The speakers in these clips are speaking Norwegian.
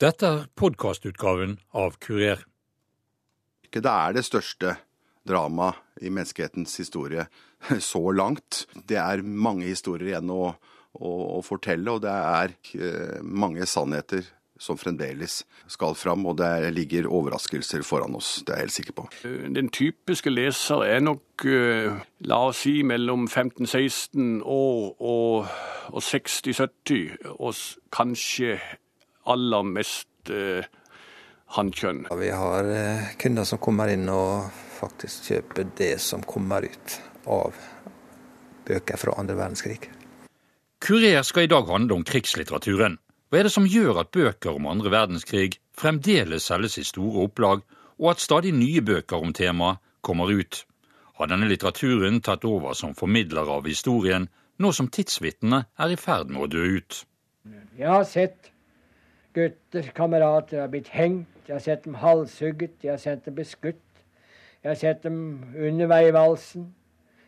Dette er podkastutgaven av Kurer. Det er det største dramaet i menneskehetens historie så langt. Det er mange historier igjen å, å, å fortelle, og det er eh, mange sannheter som fremdeles skal fram, og det ligger overraskelser foran oss. Det er jeg helt sikker på. Den typiske leser er nok, eh, la oss si, mellom 15-16 år og, og 60-70, og kanskje aller mest eh, hannkjønn. Vi har eh, kunder som kommer inn og faktisk kjøper det som kommer ut av bøker fra andre verdenskrig. Kurer skal i dag handle om krigslitteraturen. Hva er det som gjør at bøker om andre verdenskrig fremdeles selges i store opplag, og at stadig nye bøker om temaet kommer ut? Har denne litteraturen tatt over som formidler av historien, nå som tidsvitnene er i ferd med å dø ut? Jeg har sett gutter, kamerater, har blitt hengt, jeg har sett dem halshugget, jeg har sett dem beskutt. Jeg har sett dem under veivalsen,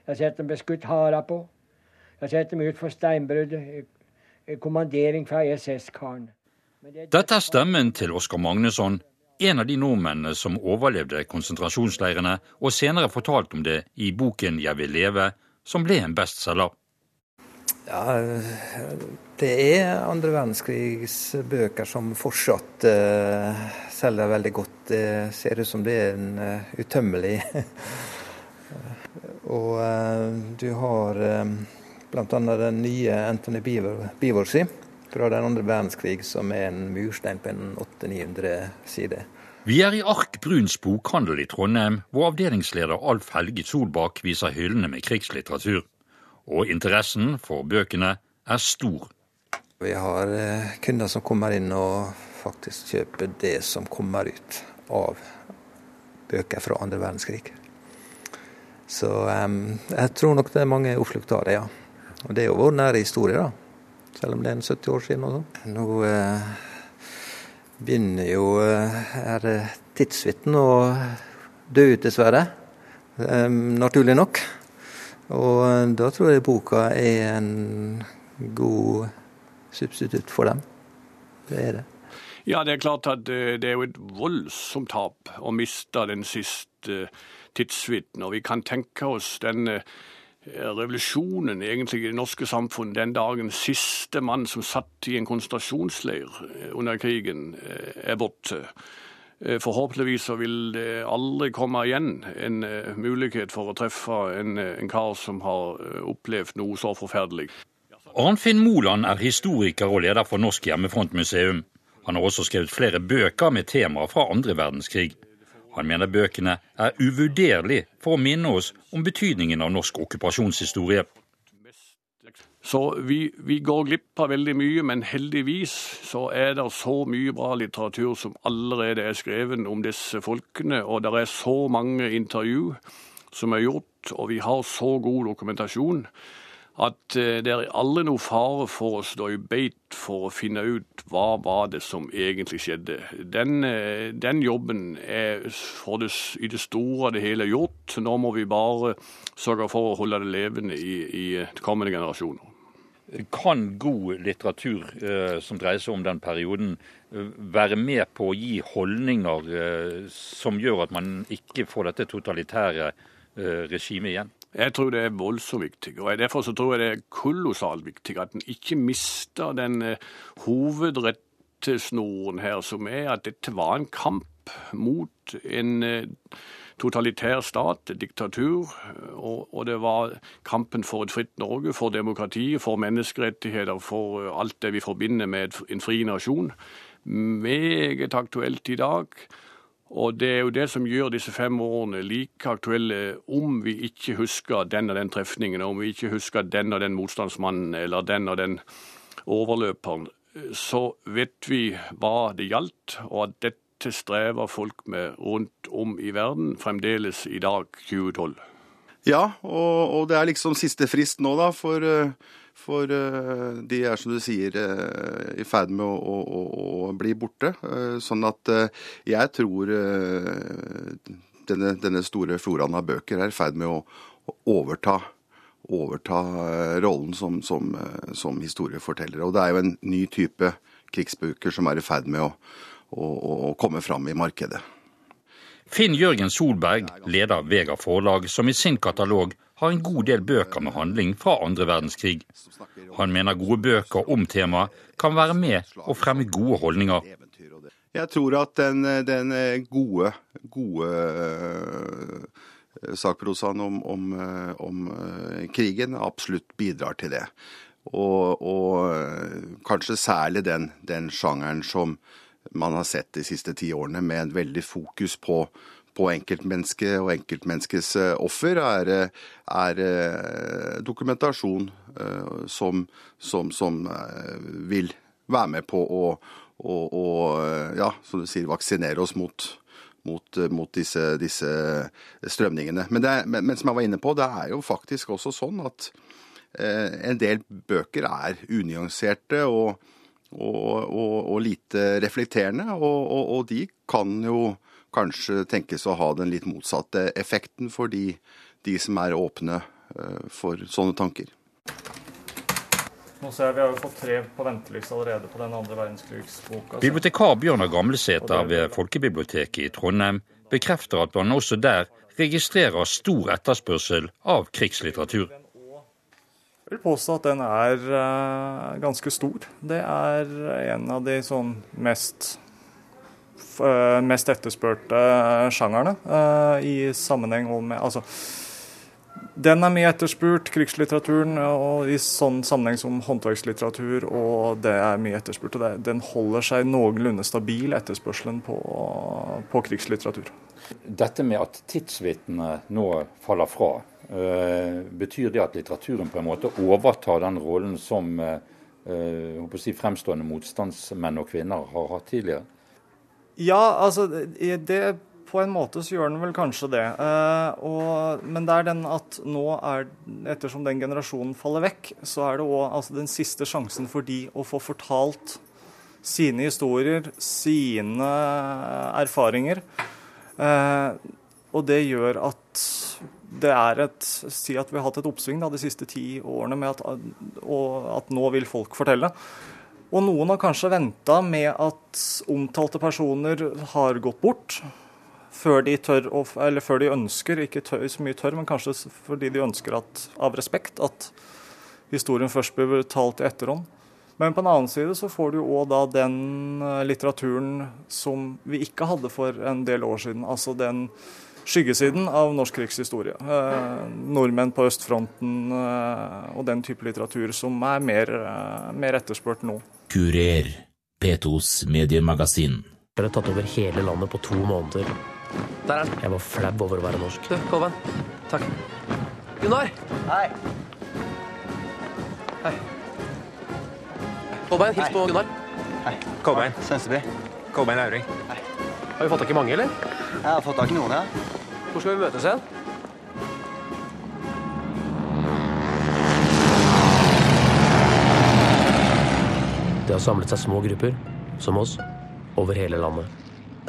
jeg har sett dem beskutt hara på. Jeg har sett dem utfor steinbruddet, kommandering fra SS-karen. Dette er stemmen til Oskar Magnusson, en av de nordmennene som overlevde konsentrasjonsleirene, og senere fortalt om det i boken 'Jeg vil leve', som ble en bestselger. Ja, det er andre verdenskrigs bøker som fortsatt uh, selger veldig godt. Det ser ut som det er en uh, utømmelig Og uh, du har Bl.a. den nye Anthony Bivorsi fra den andre verdenskrig, som er en murstein på en 800-900 sider. Vi er i Ark Bruns bokhandel i Trondheim, hvor avdelingsleder Alf Helge Solbakk viser hyllene med krigslitteratur. Og interessen for bøkene er stor. Vi har eh, kunder som kommer inn og faktisk kjøper det som kommer ut av bøker fra andre verdenskrig. Så um, jeg tror nok det er mange oppslukt av det, ja. Og det er jo vår nære historie, da. Selv om det er en 70 år siden. Også. Nå uh, begynner jo eh, tidsvitten å dø ut, dessverre. Um, naturlig nok. Og eh, da tror jeg boka er en god substitutt for dem. Det er det. Ja, det er klart at eh, det er jo et voldsomt tap å miste den siste tidsvitnen. Og vi kan tenke oss den revolusjonen egentlig i det norske samfunn den dagen siste mann som satt i en konsentrasjonsleir eh, under krigen, eh, er borte. Eh, forhåpentligvis så vil det aldri komme igjen en mulighet for å treffe en, en kar som har opplevd noe så forferdelig. Arnfinn Moland er historiker og leder for Norsk hjemmefrontmuseum. Han har også skrevet flere bøker med temaer fra andre verdenskrig. Han mener bøkene er uvurderlig for å minne oss om betydningen av norsk okkupasjonshistorie. Så vi, vi, går glipp av veldig mye, men heldigvis så er det så mye bra litteratur som allerede er skrevet om disse folkene, og det er så mange intervju som er gjort, og vi har så god dokumentasjon at eh, det er aldri noe fare for å stå i beit for å finne ut hva var det som egentlig skjedde. Den, eh, den jobben er det, i det store og det hele gjort. Nå må vi bare sørge for å holde det levende i, i kommende generasjoner. Kan god litteratur eh, som dreier seg om den perioden, eh, være med på å gi holdninger eh, som gjør at man ikke får dette totalitære eh, regimet igjen? Jeg tror det er voldsomt viktig. og Derfor så tror jeg det er kolossalt viktig at en ikke mister den eh, hovedrettesnoren her, som er at dette var en kamp mot en eh, totalitær stat, diktatur. Og, og, det var kampen for et fritt Norge, for demokrati, for menneskerettigheter, for eh, alt det vi forbinder med en fri nasjon. Meget aktuelt i dag. Og det er jo det som gjør disse fem årene like aktuelle om vi ikke husker den og den trefningen, om vi ikke husker den og den motstandsmannen eller den og den overløperen. Så vet vi hva det gjaldt, og at dette strever folk med rundt om i verden fremdeles i dag, 2012. Ja, og, og det er liksom siste frist nå, da, for uh for uh, de er, som du sier, uh, i ferd med å, å, å, bli borte. Sånn at jeg tror denne, denne, store floraen av bøker er i ferd med å, overta, overta rollen som, som, som, historieforteller. Og det er jo en ny type krigsbøker som er i ferd med å, å, komme fram i markedet. Finn Jørgen Solberg leder Vega forlag, som i sin katalog har en god del bøker med handling fra andre verdenskrig. Han mener gode bøker om temaet kan være med å fremme gode holdninger. Jeg tror at den, den gode, gode uh, sakprosaen om, om, om uh, krigen absolutt bidrar til det. Og, og kanskje særlig den, den sjangeren som man har sett de siste ti årene, med en veldig fokus på, på enkeltmennesket og enkeltmenneskets eh, offer, er, eh, er eh, dokumentasjon som, som, som, vil være med på å, å, å, ja, som du sier, vaksinere oss mot, mot, mot disse, disse, strømningene. Men, det, men, men, som jeg var inne på, det er jo faktisk også sånn at eh, en del bøker er unyanserte og, og, og, og lite reflekterende, og, de kan jo kanskje tenkes å ha den litt motsatte effekten for de, de som er åpne eh, for sånne tanker. Nå ser jeg Vi har jo fått tre på venteliste allerede på den andre verdenskrigsboka. Bibliotekar Bjørnar Gamlesæter ved Folkebiblioteket i Trondheim bekrefter at man også der registrerer stor etterspørsel av krigslitteratur. Jeg vil påstå at den er uh, ganske stor. Det er en av de sånn mest Eh, mest etterspurte sjangerne eh, i sammenheng med altså, den er mye etterspurt, krigslitteraturen, og i sånn sammenheng som håndverkslitteratur, og det er mye etterspurt. og Den holder seg noenlunde stabil, etterspørselen på, på krigslitteratur. Dette med at tidsvitnene nå faller fra, betyr det at litteraturen på en måte overtar den rollen som øh, si, fremstående motstandsmenn og -kvinner har hatt tidligere? Ja, altså det, På en måte så gjør den vel kanskje det. Eh, og, men det er den at nå er Ettersom den generasjonen faller vekk, så er det òg altså, den siste sjansen for de å få fortalt sine historier, sine erfaringer. Eh, og det gjør at det er et Si at vi har hatt et oppsving da, de siste ti årene med at, og at nå vil folk fortelle. Og noen har kanskje venta med at omtalte personer har gått bort, før de, tør, eller før de ønsker, ikke tør, så mye tør, men kanskje fordi de ønsker at, av respekt at historien først blir betalt i etterhånd. Men på en annen side så får du òg da den eh, litteraturen som vi ikke hadde for en del år siden. Altså den skyggesiden av norsk krigshistorie. Eh, nordmenn på østfronten eh, og den type litteratur som er mer, eh, mer etterspurt nå. Kurer, P2s mediemagasin. Dere har tatt over hele landet på to måneder. Der er den. Jeg var flau over å være norsk. Du, Kolbein. Takk. Gunnar! Hei. Hei. Kolbein, hils på Gunnar. Hei. Kolbein Sønsteby. Kolbein Lauring. Hei. Har vi fått tak i mange, eller? Jeg har fått tak i noen, ja. Hvor skal vi møtes igjen? Det har samlet seg små grupper, som oss, over hele landet.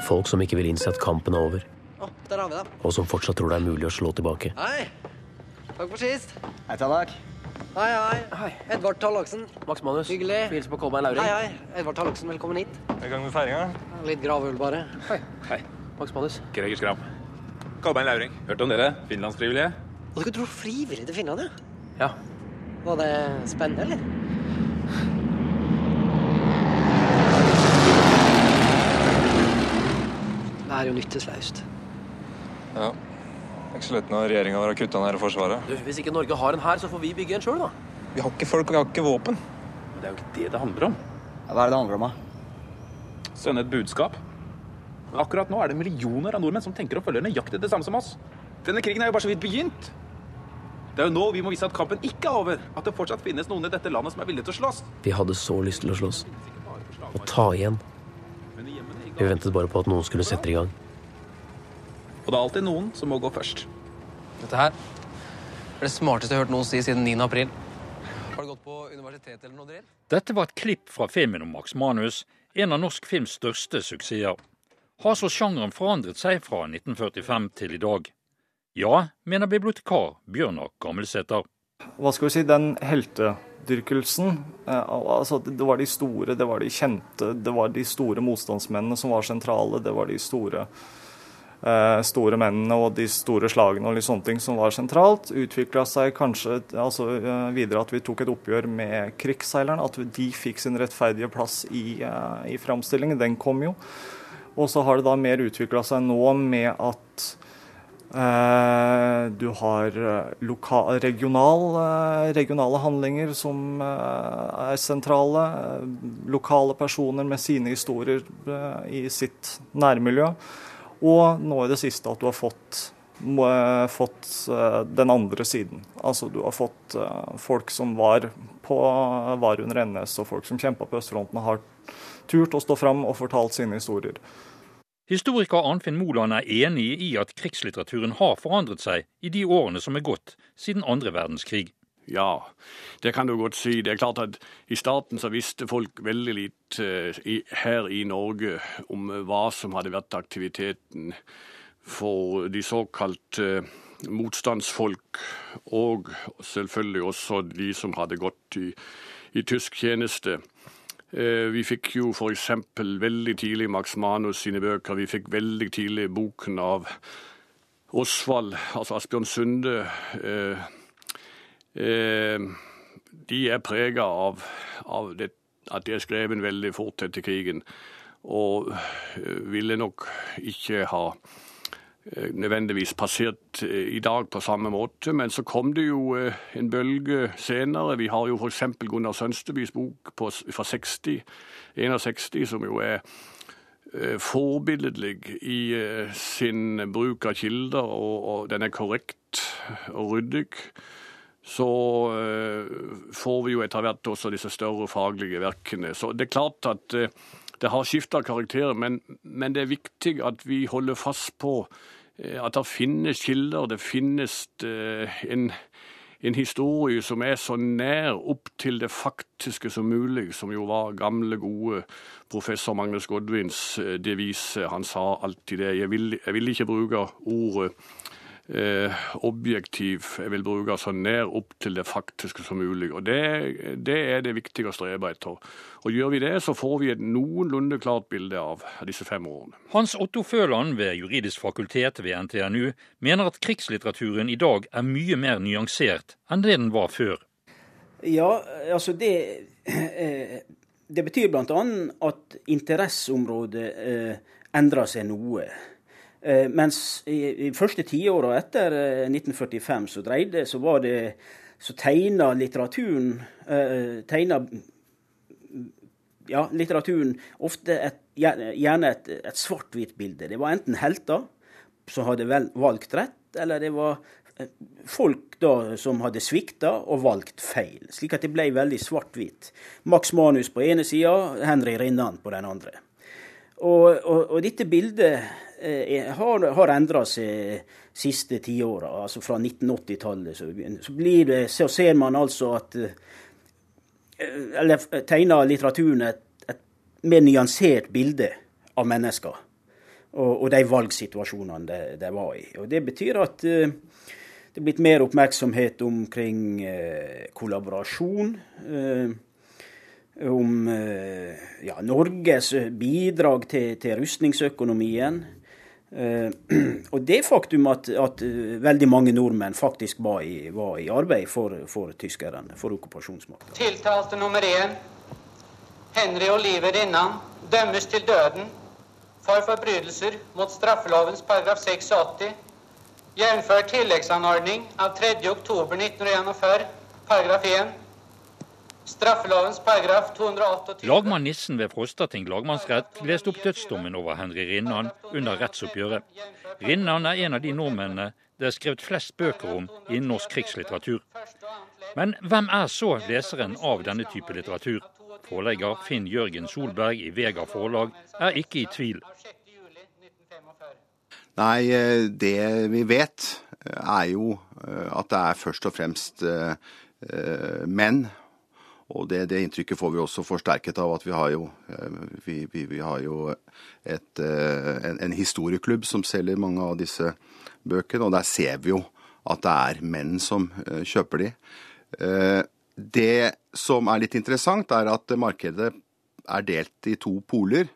Folk som ikke vil innse at kampen er over. Å, der har vi dem. Og som fortsatt tror det er mulig å slå tilbake. Hei! Takk for sist. Hei, Tallak. Hei, hei. hei. Edvard Tallaksen. Max Manus. Hyggelig. Hils på Kolbein Lauring. Hei, hei. Edvard Tallaksen, velkommen hit. Er i gang med feiringa? Litt gravøl, bare. Hei. Hei. Max Manus. Greger Skram. Kolbein Lauring. Hørt om dere? Finlandsfrivillige? Og du skulle tro frivillig til Finland, ja? Ja. Var det spennende, eller? Det er jo nyttesløst. Ja. Ikke så lett når regjeringa har kutta ned Forsvaret. Du, hvis ikke Norge har en hær, så får vi bygge en sjøl, da. Vi har ikke folk, vi har ikke våpen. Men det er jo ikke det det handler om. Ja, hva er det det handler om, da? Sende et budskap. Men akkurat nå er det millioner av nordmenn som tenker og følger nøyaktig det samme som oss. Denne krigen er jo bare så vidt begynt. Det er jo nå vi må vise at kampen ikke er over. At det fortsatt finnes noen i dette landet som er villige til å slåss. Vi hadde så lyst til å slåss. Å ta igjen. Vi ventet bare på at noen skulle sette i gang. Og det er alltid noen som må gå først. Dette her er det smarteste jeg har hørt noen si siden 9. april. Har du gått på universitetet eller noe drill? Dette var et klipp fra filmen om Max Manus, en av norsk films største suksesser. Har så sjangeren forandret seg fra 1945 til i dag? Ja, mener bibliotekar Bjørnar Gammelsæter. Hva skal vi si, den heltedyrkelsen. Altså, det var de store, det var de kjente, det var de store motstandsmennene som var sentrale. Det var de store Eh, store mennene og de store slagene og litt sånne ting som var sentralt. Utvikla seg kanskje altså, eh, videre at vi tok et oppgjør med krigsseilerne. At de fikk sin rettferdige plass i, eh, i framstillingen. Den kom jo. Og så har det da mer utvikla seg nå med at eh, du har lokal, regional, regionale handlinger som eh, er sentrale. Lokale personer med sine historier eh, i sitt nærmiljø. Og nå i det siste at du har fått, fått eh, den andre siden. Altså du har fått eh, folk som var, på, var under NS, og folk som kjempa på østfronten, og har turt å stå fram og fortalt sine historier. Historiker Arnfinn Moland er enig i at krigslitteraturen har forandret seg i de årene som er gått siden andre verdenskrig. Ja, det kan du godt si. Det er klart at I starten så visste folk veldig lite uh, her i Norge om uh, hva som hadde vært aktiviteten for de såkalte uh, motstandsfolk, og selvfølgelig også de som hadde gått i, i tysk tjeneste. Vi fikk jo f.eks. veldig tidlig Max Manus sine bøker. Vi fikk veldig tidlig boken av Osvald, altså Asbjørn Sunde Eh, de er prega av, av det, at de er skrevet veldig fort etter krigen. Og eh, ville nok ikke ha eh, nødvendigvis passert i dag på samme måte. Men så kom det jo en bølge senere. Vi har jo f.eks. Gunnar Sønsteby's bok på, fra 60, 61, som jo er forbilledlig i sin bruk av kilder, og, og den er korrekt og ryddig så uh, får vi jo etter hvert også disse større faglige verkene. Så det er klart at uh, det har skifta karakter, men, men, det er viktig at vi holder fast på uh, at det finnes kilder, det finnes en, en, historie som er så nær opp til det faktiske som mulig, som jo var gamle, gode professor Magnus Godvins devise. Han sa alltid det. Jeg vil, jeg vil ikke bruke ordet eh, objektiv jeg vil bruke så nær opp til det faktiske som mulig. Og det, det, er det viktige å strebe etter. Og Gjør vi det, så får vi et noenlunde klart bilde av disse fem årene. Hans Otto Føland ved Juridisk fakultet ved NTNU mener at krigslitteraturen i dag er mye mer nyansert enn det den var før. Ja, altså det eh, Det betyr bl.a. at interesseområdet eh, endrer seg noe. Eh, mens i, i første tiåra etter 1945 eh, så dreide så var det så tegna litteraturen eh, tegna ja, litteraturen ofte et, gjerne et, et svart-hvitt bilde. Det var enten helter som hadde valgt rett, eller det var folk da som hadde svikta og valgt feil. Slik at det ble veldig svart-hvitt. Max Manus på ene sida, Henry Rinnan på den andre. Og, og, og dette bildet har, har endra seg siste tiåra. Altså fra 1980-tallet så, så, så, ser man altså at eh, Eller tegner litteraturen et, et mer nyansert bilde av mennesker. Og, og de valgsituasjonene de, de, var i. Og Det betyr at uh, det er blitt mer oppmerksomhet omkring uh, kollaborasjon. Uh, om ja, Norges bidrag til, til rustningsøkonomien. Eh, og det faktum at, at, eh, veldig mange nordmenn faktisk var i, var i arbeid for, for tyskerne, for okkupasjonsmakten. Tiltalte nummer én, Henry Oliver Rinnan, dømmes til døden for forbrytelser mot straffelovens paragraf 86, jf. tilleggsanordning av 3. oktober 1941, paragraf 1 Straffelovens paragraf 228 Lagmann Nissen ved Frostating lagmannsrett leste opp dødsdommen over Henry Rinnan under rettsoppgjøret. Rinnan er en av de nordmennene det er skrevet flest bøker om innen norsk krigslitteratur. Men hvem er så leseren av denne type litteratur? Forlegger Finn Jørgen Solberg i Vega forlag er ikke i tvil. Nei, eh, det vi vet eh, er jo eh, at det er først og fremst menn og det, det, inntrykket får vi også forsterket av at vi har jo, eh, vi, vi, vi har jo et, eh, en, en, historieklubb som selger mange av disse bøkene, og der ser vi jo at det er menn som eh, kjøper de. det som er litt interessant, er at markedet er delt i to poler,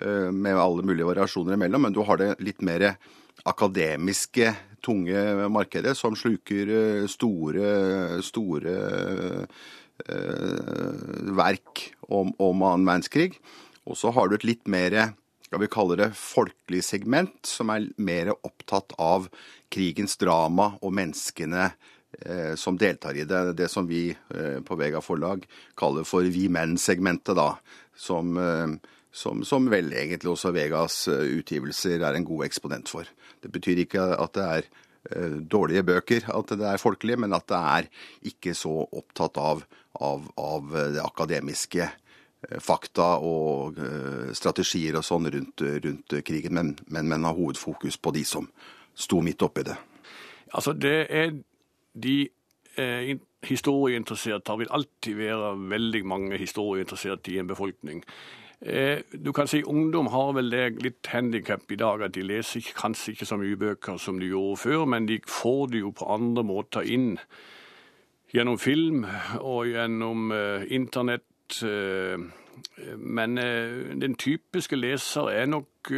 med alle mulige variasjoner imellom. Men du har det litt mer akademiske, tunge markedet, som sluker store, store verk om, annen verdenskrig. Og så har du et litt mer skal vi kalle det folkelig segment, som er mer opptatt av krigens drama og menneskene eh, som deltar i det. Det som vi eh, på Vega forlag kaller for vi menn-segmentet, da. Som, eh, som, som, vel egentlig også Vegas eh, utgivelser er en god eksponent for. Det betyr ikke at det er eh, dårlige bøker, at det er folkelig, men at det er ikke så opptatt av, av, av det akademiske eh, fakta og strategier og sånn rundt, rundt krigen, men, men, men har hovedfokus på de som sto midt oppi det. Altså, det er de eh, historieinteresserte vil alltid være veldig mange historieinteresserte i en befolkning. Eh, du kan si Ungdom har vel det litt handikap i dag at de leser kanskje ikke så mye bøker som de gjorde før, men de får det jo på andre måter inn. Gjennom film og gjennom eh, internett. Eh, men eh, den typiske leser er nok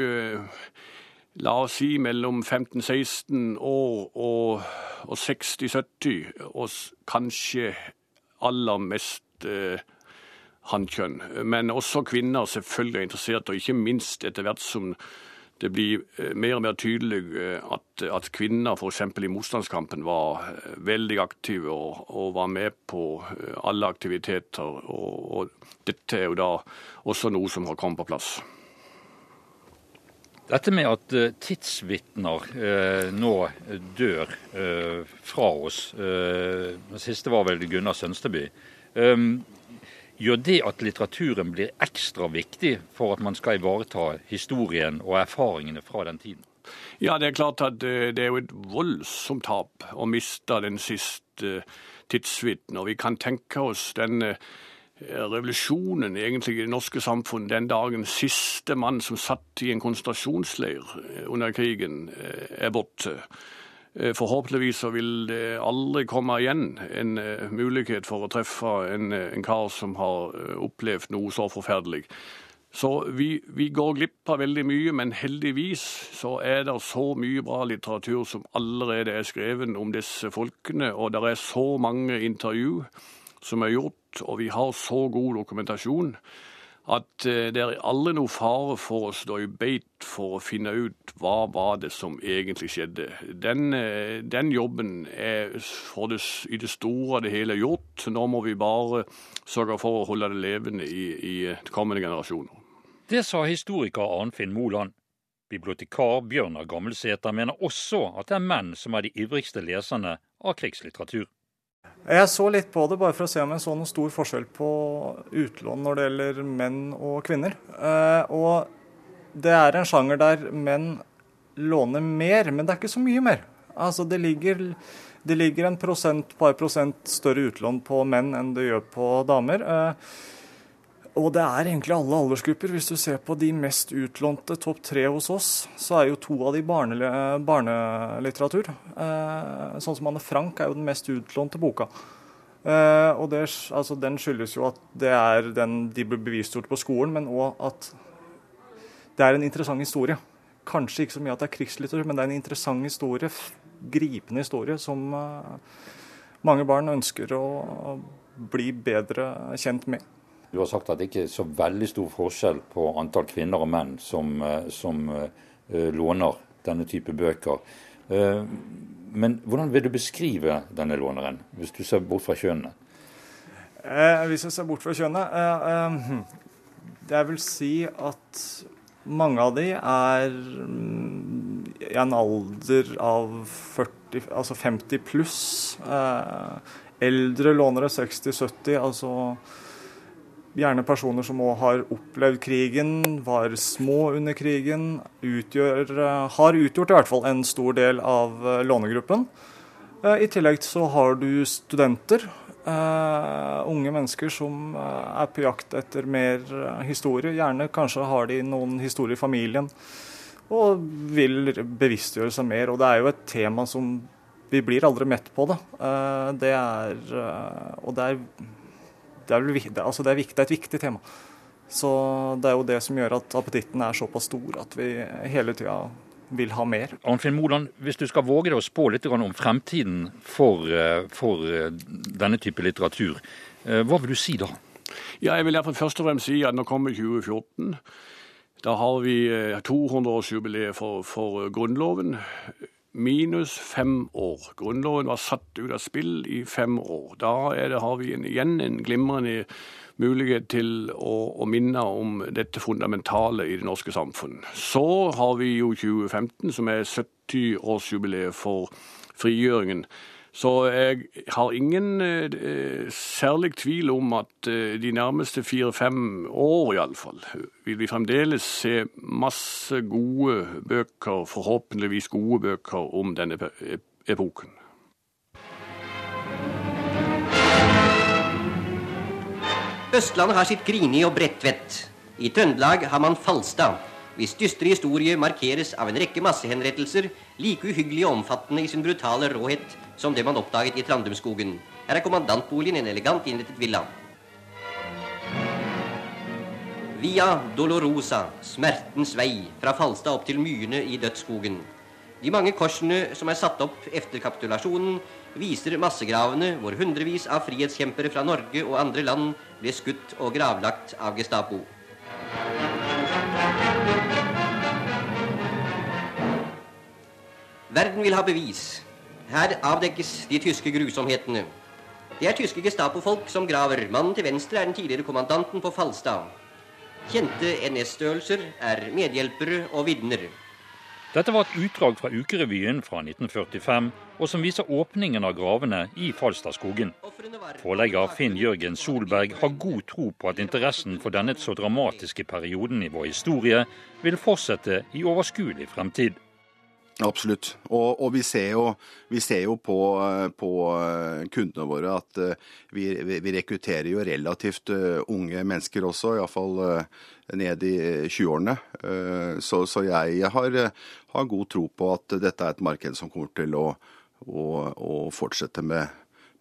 la oss si mellom 15-16 år og, og 60-70, og kanskje aller mest eh, hannkjønn. Men også kvinner selvfølgelig er interessert, og ikke minst etter hvert som det blir eh, mer og mer tydelig eh, at, at kvinner f.eks. i motstandskampen var eh, veldig aktive og, og, var med på alle aktiviteter. Og, og dette er jo da også noe som har kommet på plass. Dette med at tidsvitner eh, nå dør eh, fra oss, det siste var vel Gunnar Sønsteby, um, gjør det at litteraturen blir ekstra viktig for at man skal ivareta historien og erfaringene fra den tiden? Ja, det er klart at det er jo et voldsomt tap å miste den siste tidsvitnen. Og vi kan tenke oss den revolusjonen egentlig i det norske samfunn den dagen siste mann som satt i en konsentrasjonsleir eh, under krigen, eh, er borte. Eh, forhåpentligvis så vil det aldri komme igjen en mulighet for å treffe en, en kar som har opplevd noe så forferdelig. Så vi, vi, går glipp av veldig mye, men heldigvis så er det så mye bra litteratur som allerede er skrevet om disse folkene, og det er så mange intervju som er gjort, og vi har så god dokumentasjon at eh, det er aldri noe fare for å stå i beit for å finne ut hva var det som egentlig skjedde. Den, eh, den jobben er det, i det store og det hele gjort. Nå må vi bare sørge for å holde det levende i, i kommende generasjoner. Det sa historiker Arnfinn Moland. Bibliotekar Bjørnar Gammelsæter mener også at det er menn som er de ivrigste leserne av krigslitteratur. Jeg så litt på det bare for å se om jeg så noen stor forskjell på utlån når det gjelder menn og kvinner. Eh, og det er en sjanger der menn låner mer, men det er ikke så mye mer. Altså det ligger, det ligger en prosent, par prosent større utlån på menn enn det gjør på damer. Og det er egentlig alle aldersgrupper. Hvis du ser på de mest utlånte topp tre hos oss, så er jo to av de barne, barnelitteratur. Eh, sånn som Anne Frank er jo den mest utlånte boka. Eh, og det, altså, Den skyldes jo at det er den de blir bevisstgjort på skolen, men òg at det er en interessant historie. Kanskje ikke så mye at det er krigslitteratur, men det er en interessant historie, gripende historie, som eh, mange barn ønsker å bli bedre kjent med. Du har sagt at det ikke er så veldig stor forskjell på antall kvinner og menn som, eh, som uh, låner denne type bøker. Uh, men hvordan vil du beskrive denne låneren, hvis du ser bort fra kjønnene? Eh, hvis jeg ser bort fra kjønnet eh, Jeg vil si at mange av de er mm, i en alder av 40, altså 50 pluss. eldre lånere 60-70. altså Gjerne personer som òg har opplevd krigen, var små under krigen. Utgjør, eh, har utgjort i hvert fall en stor del av eh, lånegruppen. Eh, I tillegg så har du studenter. Unge mennesker som er på jakt etter mer historie. Gjerne kanskje har de noen historie i familien og vil bevisstgjøre seg mer. Og det er jo et tema som vi blir aldri mett på da. Det er Og det er, det er, det, altså det er, viktig, det er et viktig tema. Så det er jo det som gjør at appetitten er såpass stor at vi hele tida vil ha mer. Arnfinn Moland, hvis du skal våge deg å spå litt om fremtiden for, for denne type litteratur, hva vil du si da? Ja, jeg vil derfor først og fremst si at nå kommer 2014. Da har vi 200-årsjubileet for, for Grunnloven minus fem år. Grunnloven var satt ut av spill i fem år. Da det, har vi en, igjen en glimrende mulighet til å, å, minne om dette fundamentale i det norske samfunn. Så har vi jo 2015, som er 70-årsjubileet for frigjøringen. Så jeg har ingen eh, særlig tvil om at eh, de nærmeste fire-fem år iallfall vil vi fremdeles se masse gode bøker, forhåpentligvis gode bøker, om denne epoken. Østlandet har sitt Grini og Bredtvet. I Trøndelag har man Falstad hvis dystre historie markeres av en rekke massehenrettelser, like uhyggelige og omfattende i sin brutale råhet som det man oppdaget i Trandumskogen. Her er kommandantboligen en elegant innrettet villa. Via Dolorosa, smertens vei, fra Falstad opp til myrene i dødsskogen. De mange korsene som er satt opp etter kapitulasjonen, viser massegravene hvor hundrevis av frihetskjempere fra Norge og andre land ble skutt og gravlagt av Gestapo. Verden vil ha bevis. Her avdekkes de tyske grusomhetene. Det er tyske Gestapo-folk som graver. Mannen til venstre er den tidligere kommandanten på Falstad. Kjente NS-størrelser er medhjelpere og vitner. Dette var et utdrag fra Ukerevyen fra 1945, og som viser åpningen av gravene i Falstadskogen. Forlegger Finn Jørgen Solberg har god tro på at interessen for denne så dramatiske perioden i vår historie vil fortsette i overskuelig fremtid. Absolutt. Og, og vi, ser jo, vi, ser jo, på, på eh, kundene våre at eh, vi, vi, rekrutterer jo relativt eh, unge mennesker også, iallfall ned i 20-årene. Så, så, jeg har, har, god tro på at dette er et marked som kommer til å, å, å fortsette med,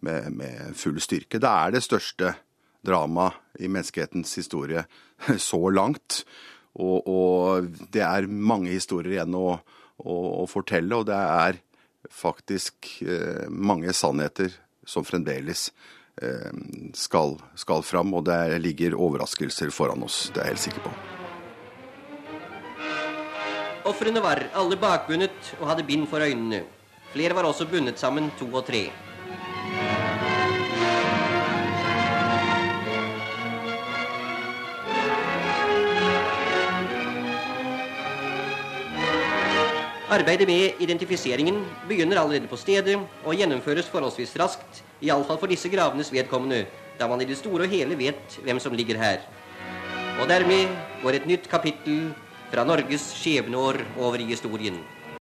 med, med, full styrke. Det er det største dramaet i menneskehetens historie så langt. Og, og det er mange historier igjen å å, å fortelle, og det er faktisk eh, mange sannheter som fremdeles eh, skal, skal fram, og det ligger overraskelser foran oss, det er jeg helt sikker på. Ofrene var alle bakbundet og hadde bind for øynene. Flere var også bundet sammen to og tre. Arbeidet med identifiseringen begynner allerede på stedet og gjennomføres forholdsvis raskt, iallfall for disse gravenes vedkommende, da man i det store og hele vet hvem som ligger her. Og dermed går et nytt kapittel fra Norges skjebneår over i historien.